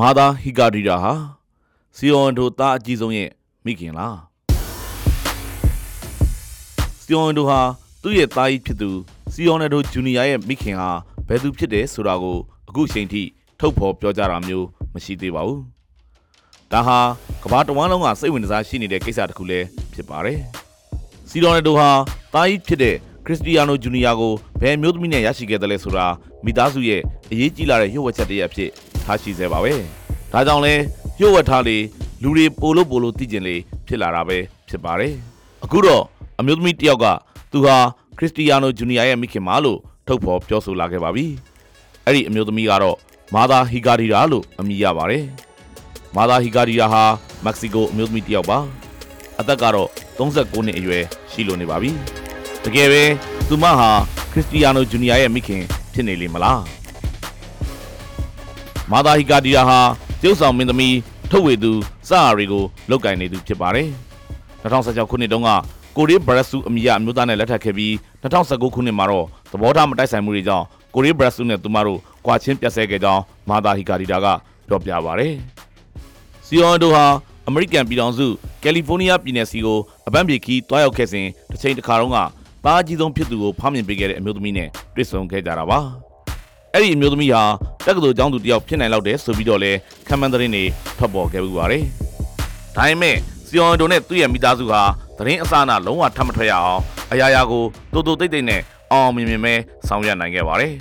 မာသာဟီကာဒီရာဟာစီယွန်ဒိုသားအကြီးဆုံးရဲ့မိခင်လားစီယွန်ဒိုဟာသူ့ရဲ့သားကြီးဖြစ်သူစီယွန်ဒိုဂျူနီယာရဲ့မိခင်ဟာဘယ်သူဖြစ်တယ်ဆိုတာကိုအခုချိန်ထိထုတ်ဖော်ပြောကြတာမျိုးမရှိသေးပါဘူးဒါဟာကမ္ဘာတစ်ဝန်းလုံးကစိတ်ဝင်စားရှိနေတဲ့ကိစ္စတစ်ခုလည်းဖြစ်ပါတယ်စီယွန်ဒိုဟာသားကြီးဖြစ်တဲ့ခရစ္စတီယာနိုဂျူနီယာကိုဘယ်မျိုးသမီးနဲ့ရရှိခဲ့တယ်လဲဆိုတာမိသားစုရဲ့အရေးကြီးလာတဲ့ရုပ်ဝက်ချက်တစ်ရပ်ဖြစ် ထားရှိစေပါပဲ။ဒါကြောင့်လဲရုပ်ဝက်ထားလေလူတွေပိုလို့ပိုလို့သိကျင်လေဖြစ်လာတာပဲဖြစ်ပါတယ်။အခုတော့အမျိုးသမီးတစ်ယောက်ကသူဟာခရစ္စတီယာနိုဂျူနီယာရဲ့မိခင်မလို့ထုတ်ဖော်ပြောဆိုလာခဲ့ပါပြီ။အဲ့ဒီအမျိုးသမီးကတော့မာသာဟီဂါဒီရာလို့အမည်ရပါတယ်။မာသာဟီဂါဒီရာဟာမက္ကဆီကိုအမျိုးသမီးတစ်ယောက်ပါ။အသက်ကတော့39နှစ်အရွယ်ရှိလို့နေပါပြီ။တကယ်ပဲသူမဟာခရစ္စတီယာနိုဂျူနီယာရဲ့မိခင်ဖြစ်နေလေမလား မာသာဟီကာဒီယာဟာကျုပ်ဆောင်မင်းသမီးထုတ်ဝေသူစအာရီကိုလောက်ကင်နေသူဖြစ်ပါတယ်2016ခုနှစ်တုန်းကကိုရီးဘရက်ဆူအမည်အမျိုးသားနဲ့လက်ထပ်ခဲ့ပြီး2019ခုနှစ်မှာတော့သဘောထားမတိုက်ဆိုင်မှုတွေကြောင့်ကိုရီးဘရက်ဆူနဲ့သူမတို့ကွာချင်းပြတ်ဆဲခဲ့ကြောင်းမာသာဟီကာဒီယာကပြောပြပါတယ်စီယွန်ဒိုဟာအမေရိကန်ပြည်ထောင်စုကယ်လီဖိုးနီးယားပြည်နယ်စီကိုအပန်းပြေခီးတွားရောက်ခဲ့စဉ်တစ်ချိန်တစ်ခါတုန်းကပါအကြီးဆုံးဖြစ်သူကိုဖမ်းမြင်ပေးခဲ့တဲ့အမျိုးသမီးနဲ့တွေ့ဆုံခဲ့ကြတာပါ အဲ့ဒီအမျိုးသမီးဟာတက္ကသိုလ်ကျောင်းသူတစ်ယောက်ဖြစ်နိုင်လောက်တယ်ဆိုပြီးတော့လဲခံမှန်းသတင်းတွေထွက်ပေါ်ခဲ့ပူပါတယ်ဒါပေမဲ့စီယွန်ဒိုနဲ့သူ့ရဲ့မိသားစုဟာသတင်းအစအနလုံးဝထပ်မထွက်ရအောင်အရာရာကိုတိုးတိုးတိတ်တိတ်နဲ့အောင်အောင်မြင်မြင်ပဲဆောင်ရွက်နိုင်ခဲ့ပါတယ်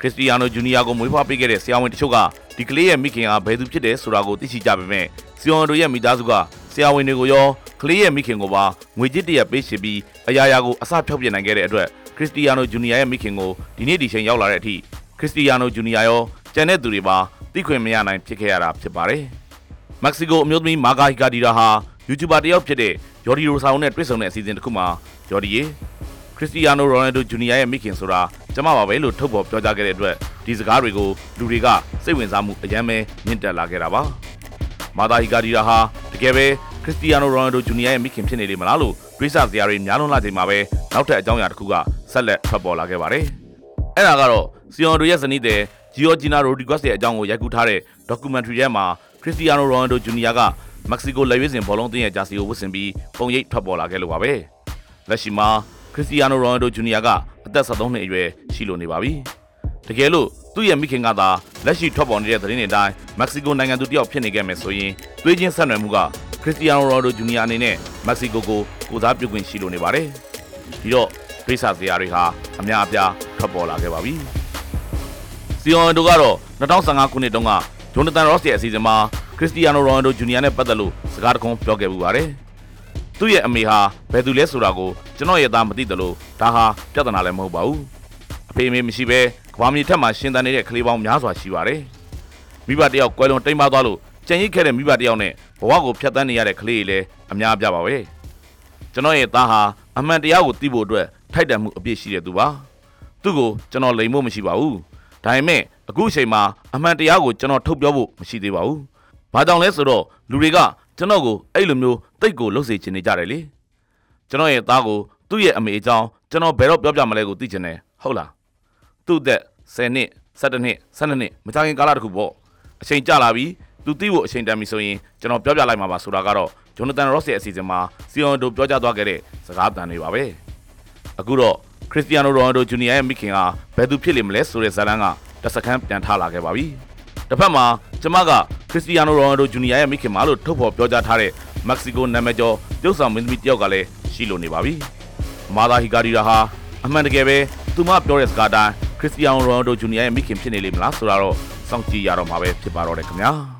ခရစ္စတီယာနိုဂျူနီယာကိုမွေးဖွားပေးခဲ့တဲ့ဆရာဝန်တချို့ကဒီကလေးရဲ့မိခင်ဟာဘယ်သူဖြစ်တယ်ဆိုတာကိုသိရှိကြပေမဲ့စီယွန်ဒိုရဲ့မိသားစုကဆ ရာဝန်တွေကိုရောကလေးရဲ့မိခင်ကိုပါငွေကြေးတရက်ပေးရှိပြီးအရာရာကိုအစဖြောက်ပြနိုင်ခဲ့တဲ့အတွက်ခရစ္စတီယာနိုဂျူနီယာရဲ့မိခင်ကိုဒီနေ့ဒီချိန်ရောက်လာတဲ့အထိခရစ္စတီယာနိုဂျူနီယာရောကျန်တဲ့သူတွေပါသိခွင့်မရနိုင်ဖြစ်ခဲ့ရတာဖြစ်ပါတယ်။မက္ကဆီကိုအမျိုးသမီးမာဂါဟီကာဒီရာဟာ YouTuber တယောက်ဖြစ်တဲ့ဂျော်ဒီရိုဆာဝန်နဲ့တွေ့ဆုံတဲ့အစီအစဉ်တစ်ခုမှာဂျော်ဒီရေခရစ္စတီယာနိုရိုနယ်ဒိုဂျူနီယာရဲ့မိခင်ဆိုတာကျမပါပဲလို့ထုတ်ဖော်ပြောကြားခဲ့တဲ့အတွက်ဒီစကားတွေကိုလူတွေကစိတ်ဝင်စားမှုအယမ်းပဲမြင့်တက်လာခဲ့တာပါ။မာသာဟီကာဒီရာဟာတကယ်ပဲ ခရစ္စတီယာနိုရိုနယ်ဒိုဂျူနီယာရဲ့မိခင်ဖြစ်နေလိမ့်မလားလို့တွေးဆစရာတွေများလွန်းလာချိန်မှာပဲနောက်ထပ်အကြောင်းအရာတစ်ခုကဆက်လက်ထွက်ပေါ်လာခဲ့ပါတယ်။အဲ့ဒါကတော့စီယွန်ဒိုရဲ့ဇနီးတဲ့ဂျီယိုဂျီနာရိုဒီဂွက်စ်ရဲ့အကြောင်းကိုရိုက်ကူးထားတဲ့ documentary ထဲမှာခရစ္စတီယာနိုရိုနယ်ဒိုဂျူနီယာကမက္ကဆီကိုလက်ရွေးစင်ဘောလုံးတင်းရဲ့ဂျာစီကိုဝတ်ဆင်ပြီးပုံရိပ်ထွက်ပေါ်လာခဲ့လို့ပါပဲ။လက်ရှိမှာခရစ္စတီယာနိုရိုနယ်ဒိုဂျူနီယာကအသက်73နှစ်အရွယ်ရှိလို့နေပါပြီ။တကယ်လို့သူ့ရဲ့မိခင်ကသာလက်ရှိထွက်ပေါ်နေတဲ့သတင်းတွေအတိုင်းမက္ကဆီကိုနိုင်ငံသူတယောက်ဖြစ်နေခဲ့မယ်ဆိုရင်သွေးချင်းဆက်နွယ်မှုက ခရစ္စတီယာနိုရိုနယ်ဒိုဂျူနီယာအနေနဲ့မက္ကဆီကိုကိုကိုစားပြုခွင့်ရှိလို့နေပါတယ်။ဒီတော့ဒိဆာစရာတွေဟာအများအပြားထွက်ပေါ်လာခဲ့ပါပြီ။စီယွန်ဒိုကတော့2015ခုနှစ်တုန်းကဂျွန်နသန်ရော့စ်ရဲ့အစီအစဉ်မှာခရစ္စတီယာနိုရိုနယ်ဒိုဂျူနီယာနဲ့ပတ်သက်လို့စကားတခုပြောခဲ့ပူပါတယ်။သူ့ရဲ့အမေဟာဘယ်သူလဲဆိုတာကိုကျွန်တော်ရဲ့သားမသိတယ်လို့ဒါဟာပြဿနာလည်းမဟုတ်ပါဘူး။အဖေအမေမရှိဘဲကဘာမြေထက်မှရှင်သန်နေတဲ့ကလေးပေါင်းများစွာရှိပါတယ်။မိဘတယောက်ကွဲလွန်တိမ်ပါသွားလို့ ကြံရိတ်ခဲ့တဲ့မိဘတယောက်နဲ့ဘဝကိုဖျက်ဆီးနေရတဲ့ကလေးတွေလည်းအများပြပါပဲ။ကျွန်တော်ရဲ့သားဟာအမှန်တရားကိုသိဖို့အတွက်ထိုက်တန်မှုအပြည့်ရှိတဲ့သူပါ။သူ့ကိုကျွန်တော်လိမ်ဖို့မရှိပါဘူး။ဒါပေမဲ့အခုအချိန်မှာအမှန်တရားကိုကျွန်တော်ထုတ်ပြောဖို့မရှိသေးပါဘူး။ဘာကြောင့်လဲဆိုတော့လူတွေကကျွန်တော်ကိုအဲ့လိုမျိုးတိတ်ကိုလှုပ်စေချင်နေကြတယ်လေ။ကျွန်တော်ရဲ့သားကိုသူ့ရဲ့အမေအကြောင်းကျွန်တော်ဘယ်တော့ပြောပြမလဲကိုသိချင်တယ်ဟုတ်လား။သူ့သက်10နှစ်17နှစ်12နှစ်မကြခင်ကာလတခုပေါ့။အချိန်ကြာလာပြီ သူသိဖို့အချိန်တန်ပြီဆိုရင်ကျွန်တော်ပြောပြလိုက်မှာပါဆိုတာကတော့ဂျွန်နသန်ရော့စ်ရဲ့အစီအစဉ်မှာစီယွန်ဒိုပြောကြားသွားခဲ့တဲ့စကားတန်တွေပါပဲ။အခုတော့ခရစ္စတီယာနိုရိုနယ်ဒိုဂျူနီယာရဲ့မိခင်ကဘယ်သူဖြစ်လိမ့်မလဲဆိုတဲ့ဇာတ်လမ်းကတစ်စက္ကန့်ပြန်ထားလာခဲ့ပါပြီ။တစ်ဖက်မှာကျမကခရစ္စတီယာနိုရိုနယ်ဒိုဂျူနီယာရဲ့မိခင်မလို့ထုတ်ဖော်ပြောကြားထားတဲ့မက္ကဆီကိုနာမည်ကျော်ပြုတ်ဆောင်မင်းသမီးတယောက်ကလည်းရှိလို့နေပါပြီ။မာသာဟီကာဒီရာဟာအမှန်တကယ်ပဲသူမပြောတဲ့စကားတိုင်းခရစ္စတီယာနိုရိုနယ်ဒိုဂျူနီယာရဲ့မိခင်ဖြစ်နေလိမ့်မလားဆိုတော့စောင့်ကြည့်ရတော့မှာပဲဖြစ်ပါတော့တယ်ခင်ဗျာ။